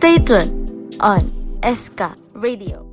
Stay tuned on SK Radio.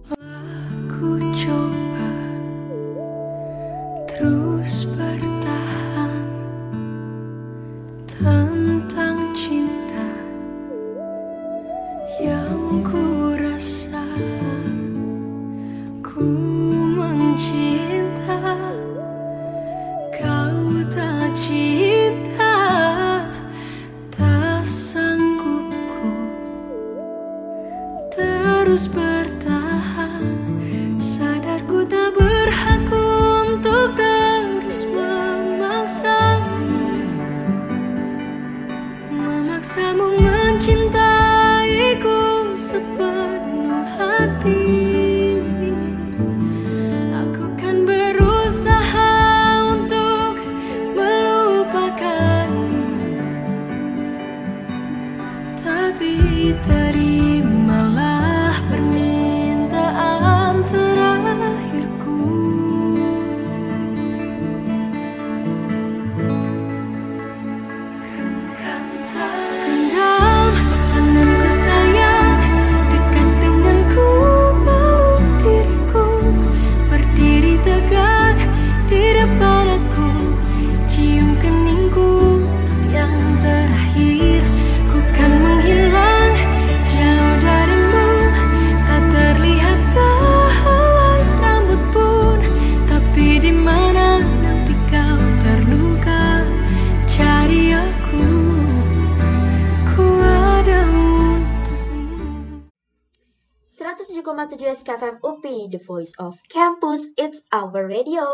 107,7 SKFM UPI, The Voice of Campus, it's our radio.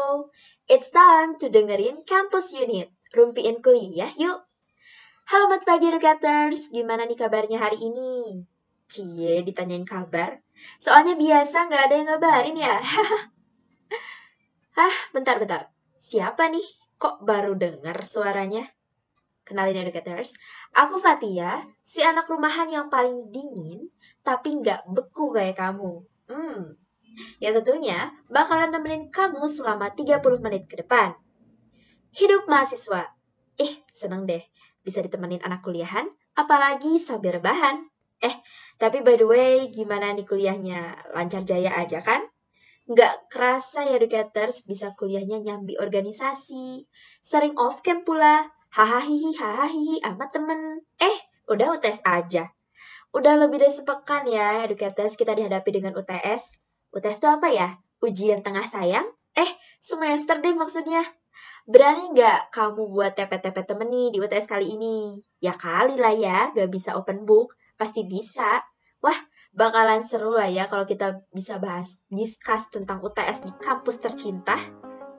It's time to dengerin Campus Unit. Rumpiin kuliah yuk. Halo Mat Pagi Educators, gimana nih kabarnya hari ini? Cie, ditanyain kabar. Soalnya biasa nggak ada yang ngabarin ya. Hah, bentar-bentar. Siapa nih? Kok baru denger suaranya? Kenalin Educators, aku Fatia, si anak rumahan yang paling dingin, tapi nggak beku kayak kamu. Hmm, ya tentunya bakalan nemenin kamu selama 30 menit ke depan. Hidup mahasiswa. Eh, seneng deh. Bisa ditemenin anak kuliahan, apalagi sambil rebahan. Eh, tapi by the way, gimana nih kuliahnya? Lancar jaya aja kan? Nggak kerasa ya educators bisa kuliahnya nyambi organisasi. Sering off camp pula. Hahaha hahaha sama temen. Eh, udah UTS aja. Udah lebih dari sepekan ya educators kita dihadapi dengan UTS. UTS itu apa ya? Ujian tengah sayang? Eh, semester deh maksudnya. Berani nggak kamu buat TP-TP temen nih di UTS kali ini? Ya kali lah ya, gak bisa open book. Pasti bisa. Wah, bakalan seru lah ya kalau kita bisa bahas, discuss tentang UTS di kampus tercinta.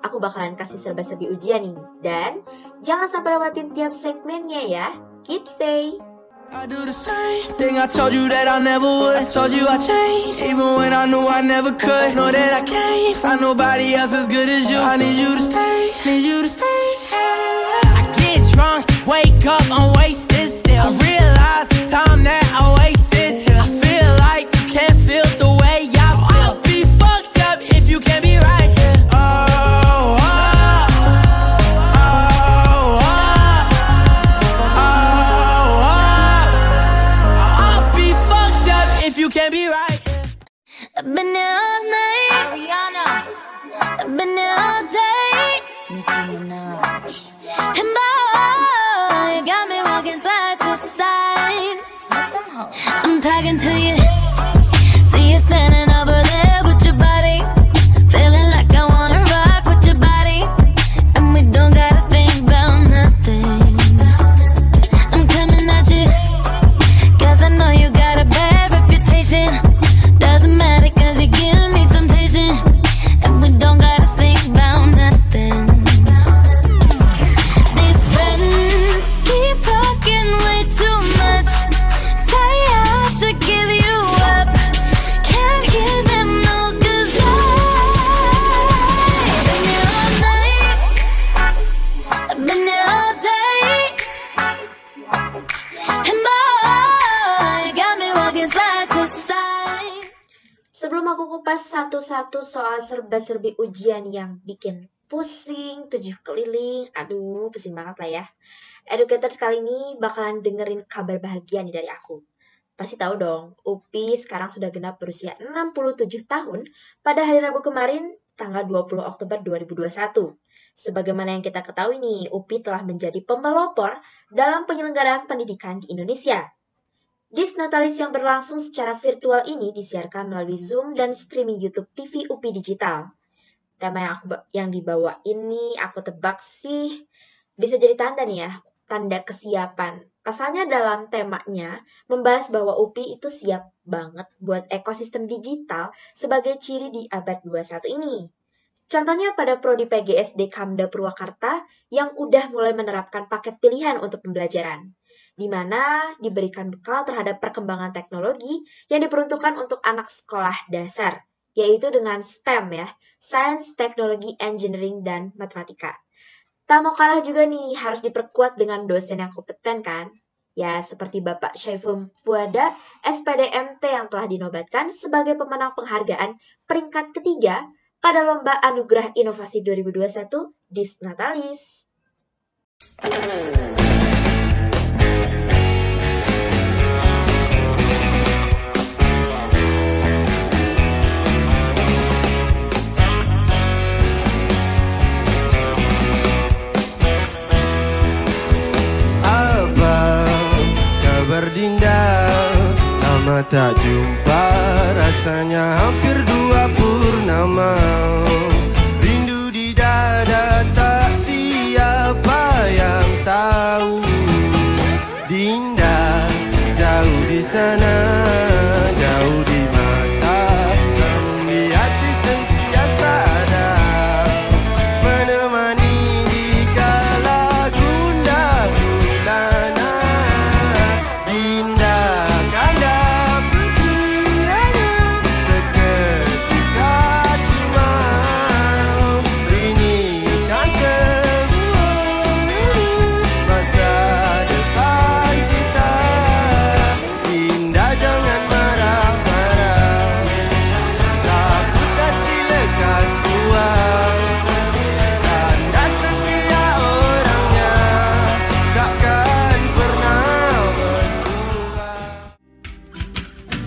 Aku bakalan kasih serba-serbi ujian nih. Dan jangan sampai lewatin tiap segmennya ya. Keep stay! I do the same thing I told you that I never would. I told you I changed, even when I knew I never could. Know that I can't find nobody else as good as you. I need you to stay, need you to stay. I get drunk, wake up, I'm wasted still. I realize the time that kupas satu-satu soal serba-serbi ujian yang bikin pusing, tujuh keliling, aduh pusing banget lah ya. Educators kali ini bakalan dengerin kabar bahagia nih dari aku. Pasti tahu dong, UPI sekarang sudah genap berusia 67 tahun pada hari Rabu kemarin tanggal 20 Oktober 2021. Sebagaimana yang kita ketahui nih, UPI telah menjadi pemelopor dalam penyelenggaraan pendidikan di Indonesia. Disnatalis yang berlangsung secara virtual ini disiarkan melalui Zoom dan streaming YouTube TV UPI Digital. Tema yang, aku, yang dibawa ini aku tebak sih bisa jadi tanda nih ya, tanda kesiapan Pasalnya dalam temanya membahas bahwa UPI itu siap banget buat ekosistem digital sebagai ciri di abad 21 ini. Contohnya pada prodi PGSD Kamda Purwakarta yang udah mulai menerapkan paket pilihan untuk pembelajaran, di mana diberikan bekal terhadap perkembangan teknologi yang diperuntukkan untuk anak sekolah dasar, yaitu dengan STEM ya, Science, Technology, Engineering, dan Matematika. Tak mau kalah juga nih, harus diperkuat dengan dosen yang kompeten kan? Ya, seperti Bapak Syaiful Fuada, SPDMT yang telah dinobatkan sebagai pemenang penghargaan peringkat ketiga pada Lomba Anugerah Inovasi 2021 Disnatalis. tak jumpa Rasanya hampir dua my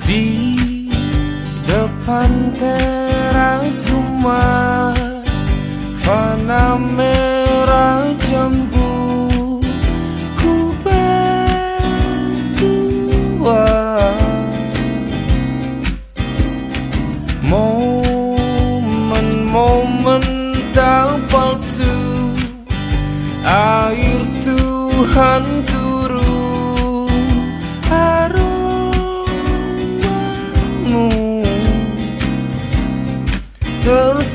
di depan terang rumah fana merah jam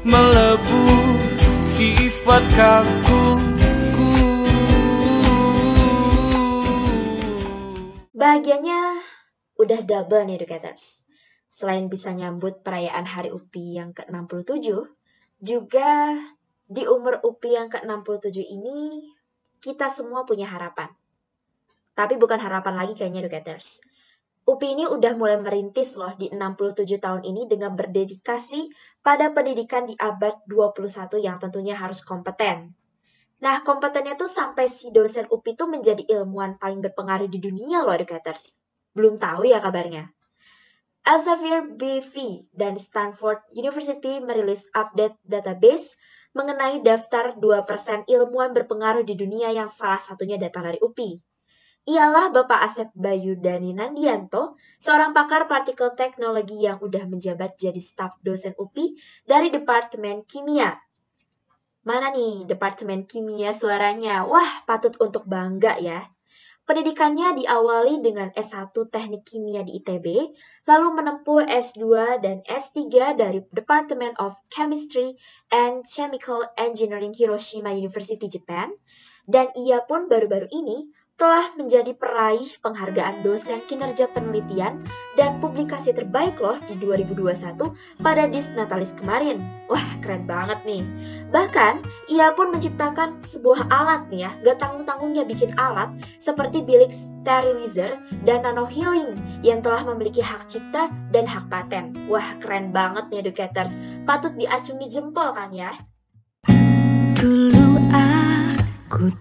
Melebu sifat kakuku. Bahagianya udah double nih educators. Selain bisa nyambut perayaan Hari UPI yang ke-67 Juga di umur UPI yang ke-67 ini kita semua punya harapan. Tapi bukan harapan lagi kayaknya educators. UPI ini udah mulai merintis loh di 67 tahun ini dengan berdedikasi pada pendidikan di abad 21 yang tentunya harus kompeten. Nah, kompetennya tuh sampai si dosen UPI itu menjadi ilmuwan paling berpengaruh di dunia loh educators. Belum tahu ya kabarnya. Elsevier BV dan Stanford University merilis update database mengenai daftar 2% ilmuwan berpengaruh di dunia yang salah satunya datang dari UPI ialah Bapak Asep Bayu Dani Nandianto, seorang pakar partikel teknologi yang udah menjabat jadi staf dosen UPI dari Departemen Kimia. Mana nih Departemen Kimia suaranya? Wah, patut untuk bangga ya. Pendidikannya diawali dengan S1 Teknik Kimia di ITB, lalu menempuh S2 dan S3 dari Department of Chemistry and Chemical Engineering Hiroshima University, Japan, dan ia pun baru-baru ini telah menjadi peraih penghargaan dosen kinerja penelitian dan publikasi terbaik loh di 2021 pada Dis Natalis kemarin. Wah, keren banget nih. Bahkan, ia pun menciptakan sebuah alat nih ya, gak tanggung-tanggungnya bikin alat seperti bilik sterilizer dan nano healing yang telah memiliki hak cipta dan hak paten. Wah, keren banget nih educators. Patut diacungi jempol kan ya? Dulu aku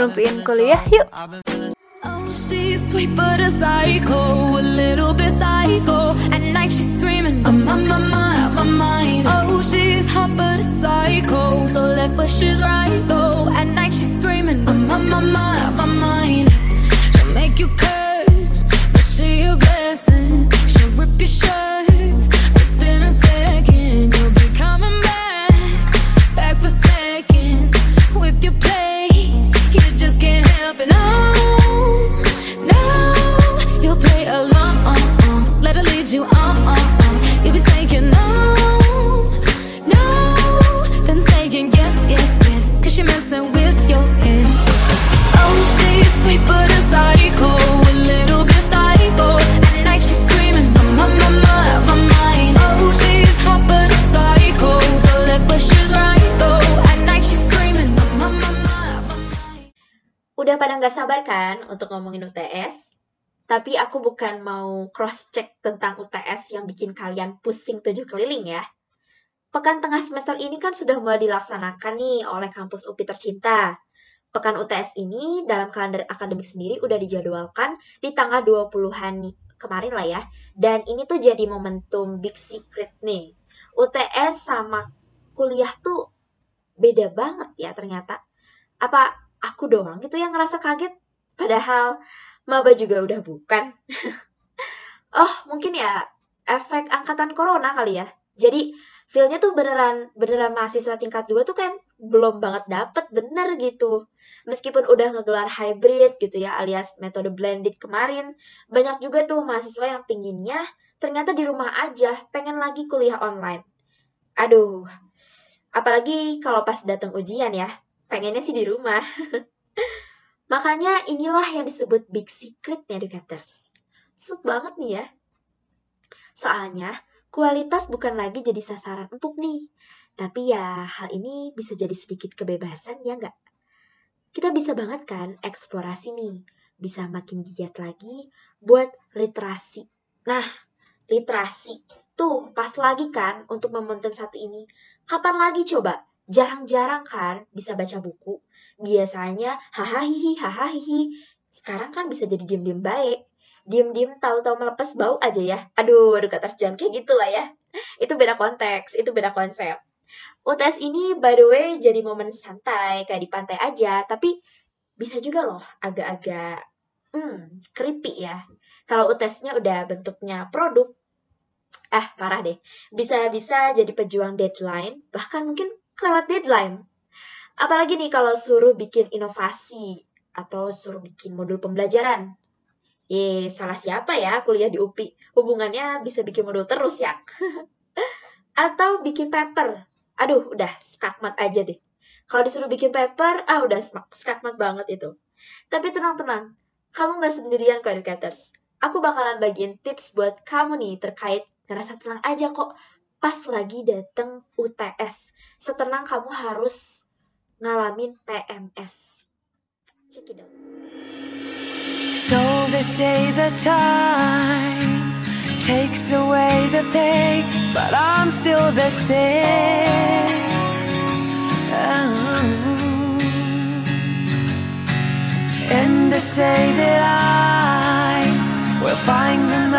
Unite. Rumpiin kuliah yuk. Oh, she's sweet but a psycho, a little bit psycho. At night she's screaming, I'm on my mind, my mind. Oh, she's hot but a psycho, so left but she's right though. At night she's screaming, I'm on my mind, my mind. She'll make you curse, but she a blessing. She'll rip your shirt But now nggak sabar kan untuk ngomongin UTS? Tapi aku bukan mau cross-check tentang UTS yang bikin kalian pusing tujuh keliling ya. Pekan tengah semester ini kan sudah mulai dilaksanakan nih oleh kampus UPI tercinta. Pekan UTS ini dalam kalender akademik sendiri udah dijadwalkan di tanggal 20-an nih, kemarin lah ya. Dan ini tuh jadi momentum big secret nih. UTS sama kuliah tuh beda banget ya ternyata. Apa aku doang gitu yang ngerasa kaget? Padahal maba juga udah bukan. oh, mungkin ya efek angkatan corona kali ya. Jadi feel-nya tuh beneran beneran mahasiswa tingkat 2 tuh kan belum banget dapet bener gitu. Meskipun udah ngegelar hybrid gitu ya alias metode blended kemarin, banyak juga tuh mahasiswa yang pinginnya ternyata di rumah aja, pengen lagi kuliah online. Aduh, apalagi kalau pas datang ujian ya, pengennya sih di rumah. Makanya inilah yang disebut big secret nih educators. Sud banget nih ya. Soalnya, kualitas bukan lagi jadi sasaran empuk nih. Tapi ya, hal ini bisa jadi sedikit kebebasan ya nggak? Kita bisa banget kan eksplorasi nih. Bisa makin giat lagi buat literasi. Nah, literasi. Tuh, pas lagi kan untuk momentum satu ini. Kapan lagi coba? Jarang-jarang kan bisa baca buku. Biasanya hahaha hahaha. Sekarang kan bisa jadi diem-diem baik. Diem-diem tahu-tahu melepas bau aja ya. Aduh, aduh kata jangan kayak gitu lah ya. Itu beda konteks, itu beda konsep. UTS ini by the way jadi momen santai kayak di pantai aja, tapi bisa juga loh agak-agak hmm, creepy ya. Kalau UTS-nya udah bentuknya produk, ah parah deh. Bisa-bisa jadi pejuang deadline, bahkan mungkin kelewat deadline. Apalagi nih kalau suruh bikin inovasi atau suruh bikin modul pembelajaran. Ye, salah siapa ya kuliah di UPI? Hubungannya bisa bikin modul terus ya. atau bikin paper. Aduh, udah skakmat aja deh. Kalau disuruh bikin paper, ah udah skakmat banget itu. Tapi tenang-tenang, kamu nggak sendirian kok educators. Aku bakalan bagiin tips buat kamu nih terkait ngerasa tenang aja kok pas lagi dateng UTS. Setenang kamu harus ngalamin PMS. Check it out. So they say the time takes away the pain, but I'm still the same. Oh. And they say that I will find another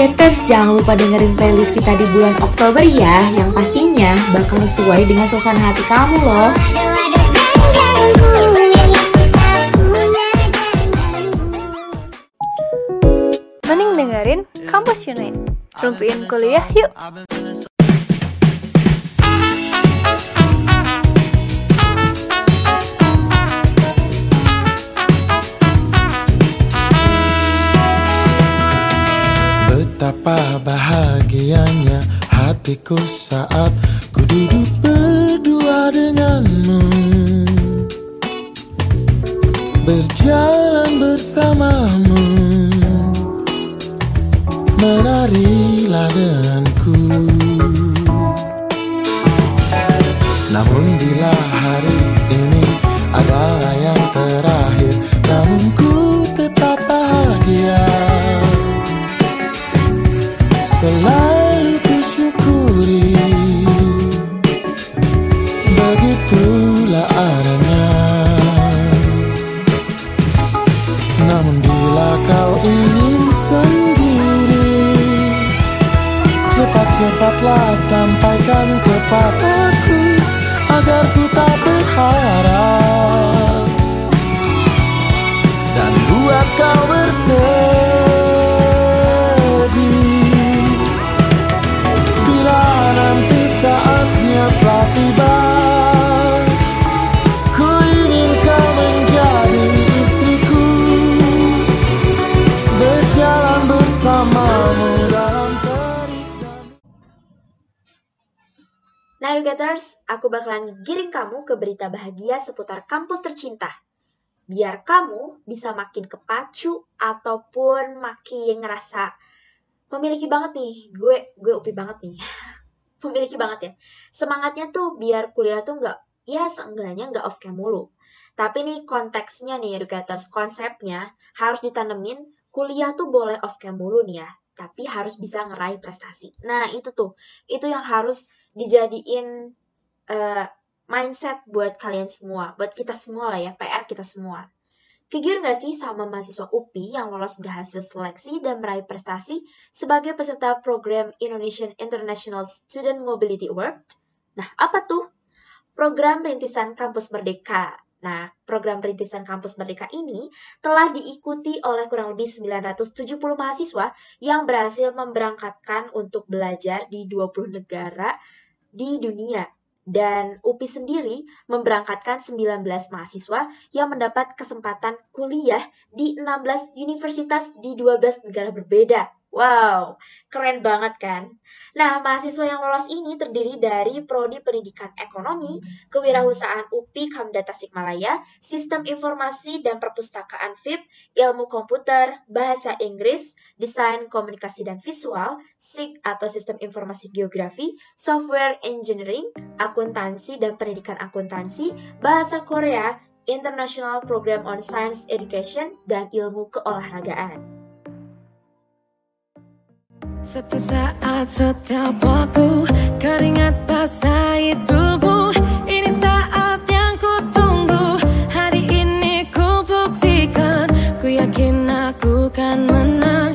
Educators, jangan lupa dengerin playlist kita di bulan Oktober ya Yang pastinya bakal sesuai dengan suasana hati kamu loh Mending dengerin Kampus Unite. Rumpiin kuliah yuk. Betapa bahagianya hatiku saat ku duduk berdua denganmu. Berjalan bersamamu. Menarilah denganku. Namun bila hari ini adalah yang bila kau ingin sendiri Cepat-cepatlah sampaikan kepadaku Agar ku tak berharap Educators, aku bakalan giring kamu ke berita bahagia seputar kampus tercinta. Biar kamu bisa makin kepacu ataupun makin ngerasa memiliki banget nih. Gue gue upi banget nih. memiliki banget ya. Semangatnya tuh biar kuliah tuh nggak, ya seenggaknya nggak off cam mulu. Tapi nih konteksnya nih Educators, konsepnya harus ditanemin kuliah tuh boleh off cam mulu nih ya. Tapi harus bisa ngeraih prestasi. Nah itu tuh, itu yang harus dijadiin eh, mindset buat kalian semua, buat kita semua lah ya, PR kita semua. Kegir nggak sih sama mahasiswa UPI yang lolos berhasil seleksi dan meraih prestasi sebagai peserta program Indonesian International Student Mobility Award? Nah, apa tuh? Program Rintisan Kampus Merdeka. Nah, program Rintisan Kampus Merdeka ini telah diikuti oleh kurang lebih 970 mahasiswa yang berhasil memberangkatkan untuk belajar di 20 negara di dunia. Dan UPI sendiri memberangkatkan 19 mahasiswa yang mendapat kesempatan kuliah di 16 universitas di 12 negara berbeda. Wow, keren banget kan? Nah, mahasiswa yang lolos ini terdiri dari Prodi Pendidikan Ekonomi, Kewirausahaan UPI Kamda Tasikmalaya, Sistem Informasi dan Perpustakaan FIP, Ilmu Komputer, Bahasa Inggris, Desain Komunikasi dan Visual, SIG atau Sistem Informasi Geografi, Software Engineering, Akuntansi dan Pendidikan Akuntansi, Bahasa Korea, International Program on Science Education, dan Ilmu Keolahragaan. Setiap saat, setiap waktu Keringat basahi tubuh. Ini saat yang ku tunggu. Hari ini ku buktikan Ku yakin aku kan menang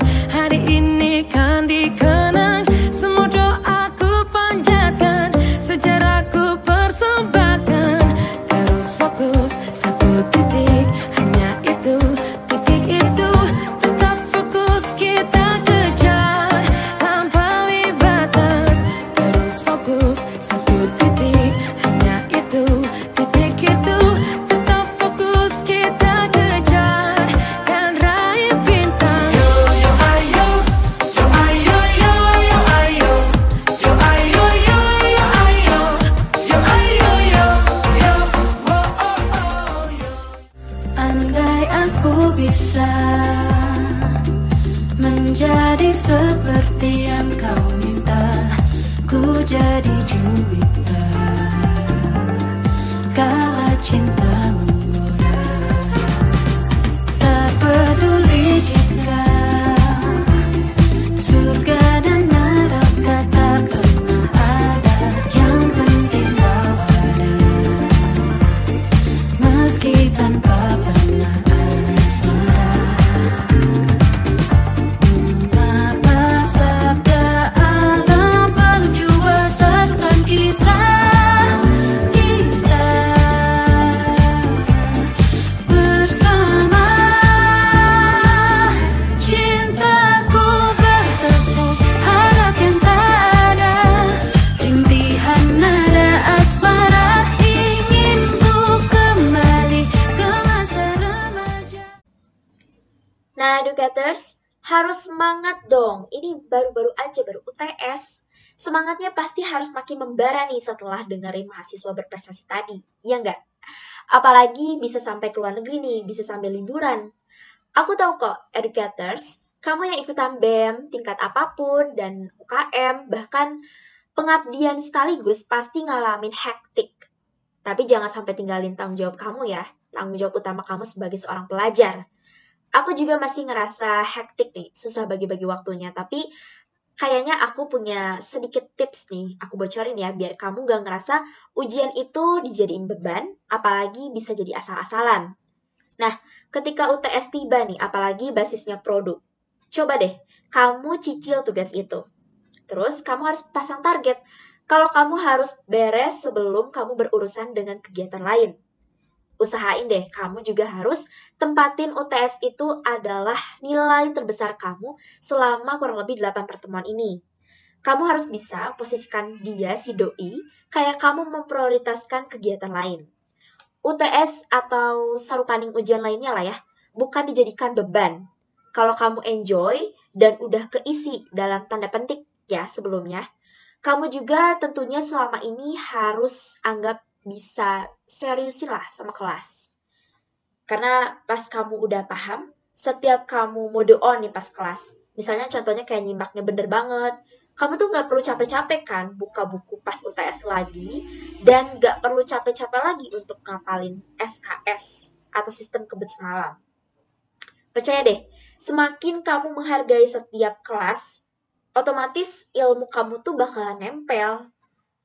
semangat dong. Ini baru-baru aja, baru UTS. Semangatnya pasti harus makin membara nih setelah dengerin mahasiswa berprestasi tadi. Iya nggak? Apalagi bisa sampai ke luar negeri nih, bisa sambil liburan. Aku tahu kok, educators, kamu yang ikutan BEM, tingkat apa pun, dan UKM, bahkan pengabdian sekaligus pasti ngalamin hektik. Tapi jangan sampai tinggalin tanggung jawab kamu ya, tanggung jawab utama kamu sebagai seorang pelajar. Aku juga masih ngerasa hektik nih, susah bagi-bagi waktunya. Tapi kayaknya aku punya sedikit tips nih, aku bocorin ya, biar kamu gak ngerasa ujian itu dijadiin beban, apalagi bisa jadi asal-asalan. Nah, ketika UTS tiba nih, apalagi basisnya produk, coba deh, kamu cicil tugas itu. Terus kamu harus pasang target. Kalau kamu harus beres sebelum kamu berurusan dengan kegiatan lain usahain deh kamu juga harus tempatin UTS itu adalah nilai terbesar kamu selama kurang lebih 8 pertemuan ini. Kamu harus bisa posisikan dia si doi kayak kamu memprioritaskan kegiatan lain. UTS atau sarupanding ujian lainnya lah ya, bukan dijadikan beban. Kalau kamu enjoy dan udah keisi dalam tanda penting ya sebelumnya, kamu juga tentunya selama ini harus anggap bisa seriusin lah sama kelas. Karena pas kamu udah paham, setiap kamu mode on nih pas kelas, misalnya contohnya kayak nyimaknya bener banget, kamu tuh nggak perlu capek-capek kan buka buku pas UTS lagi, dan nggak perlu capek-capek lagi untuk ngapalin SKS atau sistem kebut semalam. Percaya deh, semakin kamu menghargai setiap kelas, otomatis ilmu kamu tuh bakalan nempel.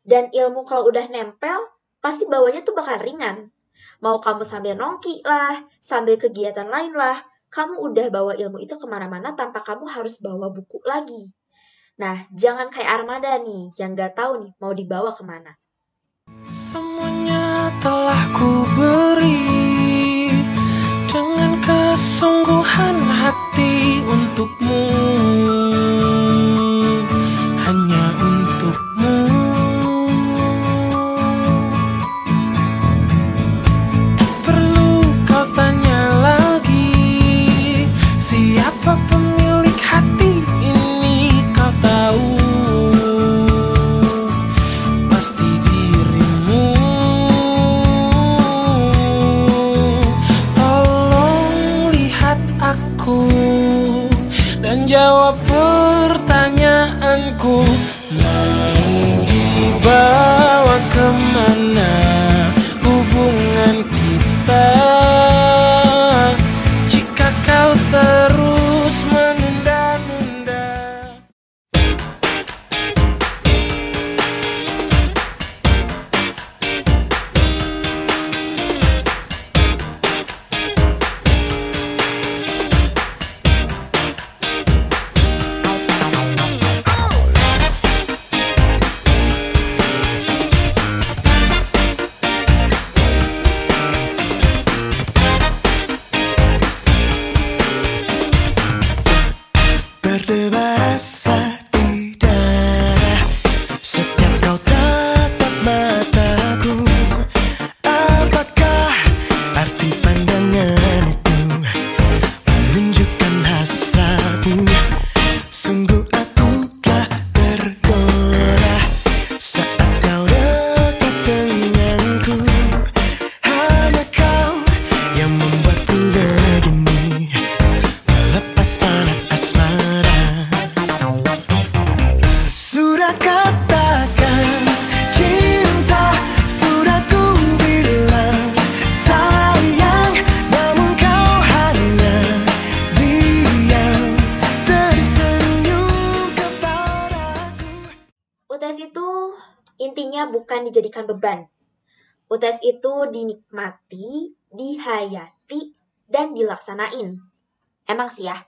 Dan ilmu kalau udah nempel, pasti bawanya tuh bakal ringan. Mau kamu sambil nongki lah, sambil kegiatan lain lah, kamu udah bawa ilmu itu ke mana-mana tanpa kamu harus bawa buku lagi. Nah, jangan kayak armada nih, yang gak tahu nih mau dibawa ke mana. Semuanya telah ku beri dengan kesungguhan hati untukmu bukan dijadikan beban. UTS itu dinikmati, dihayati, dan dilaksanain. Emang sih ya,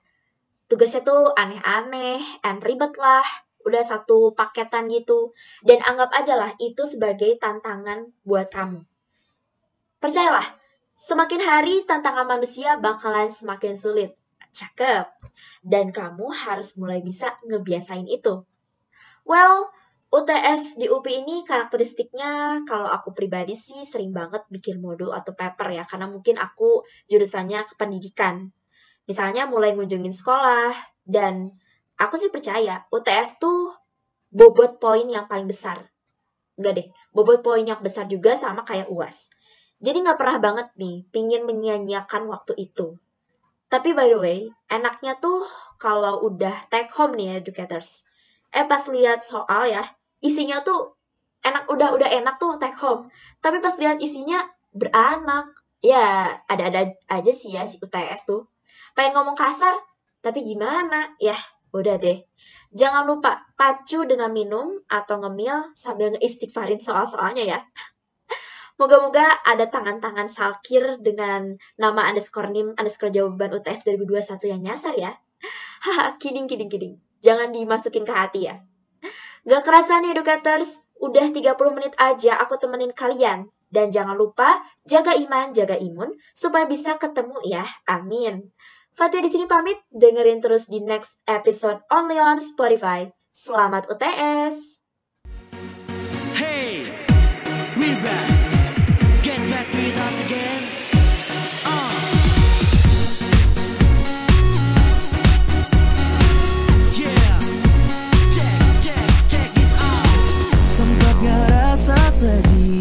tugasnya tuh aneh-aneh, and ribet lah, udah satu paketan gitu. Dan anggap aja lah itu sebagai tantangan buat kamu. Percayalah, semakin hari tantangan manusia bakalan semakin sulit. Cakep. Dan kamu harus mulai bisa ngebiasain itu. Well, UTS di UPI ini karakteristiknya kalau aku pribadi sih sering banget bikin modul atau paper ya karena mungkin aku jurusannya kependidikan. Misalnya mulai ngunjungin sekolah dan aku sih percaya UTS tuh bobot poin yang paling besar. Enggak deh, bobot poin yang besar juga sama kayak UAS. Jadi nggak pernah banget nih pingin menyia-nyiakan waktu itu. Tapi by the way, enaknya tuh kalau udah take home nih educators. Eh pas lihat soal ya, isinya tuh enak udah udah enak tuh take home. Tapi pas lihat isinya beranak. Ya, ada-ada aja sih ya si UTS tuh. Pengen ngomong kasar, tapi gimana? Ya, udah deh. Jangan lupa pacu dengan minum atau ngemil sambil ngeistighfarin soal-soalnya ya. Moga-moga ada tangan-tangan salkir dengan nama underscore nim underscore jawaban UTS 2021 yang nyasar ya. Haha, kidding, kidding, kidding. Jangan dimasukin ke hati ya. Gak kerasa nih educators, udah 30 menit aja aku temenin kalian. Dan jangan lupa jaga iman, jaga imun, supaya bisa ketemu ya. Amin. Fatih di sini pamit, dengerin terus di next episode only on Spotify. Selamat UTS! Hey, we're back. Get back with us again. sedih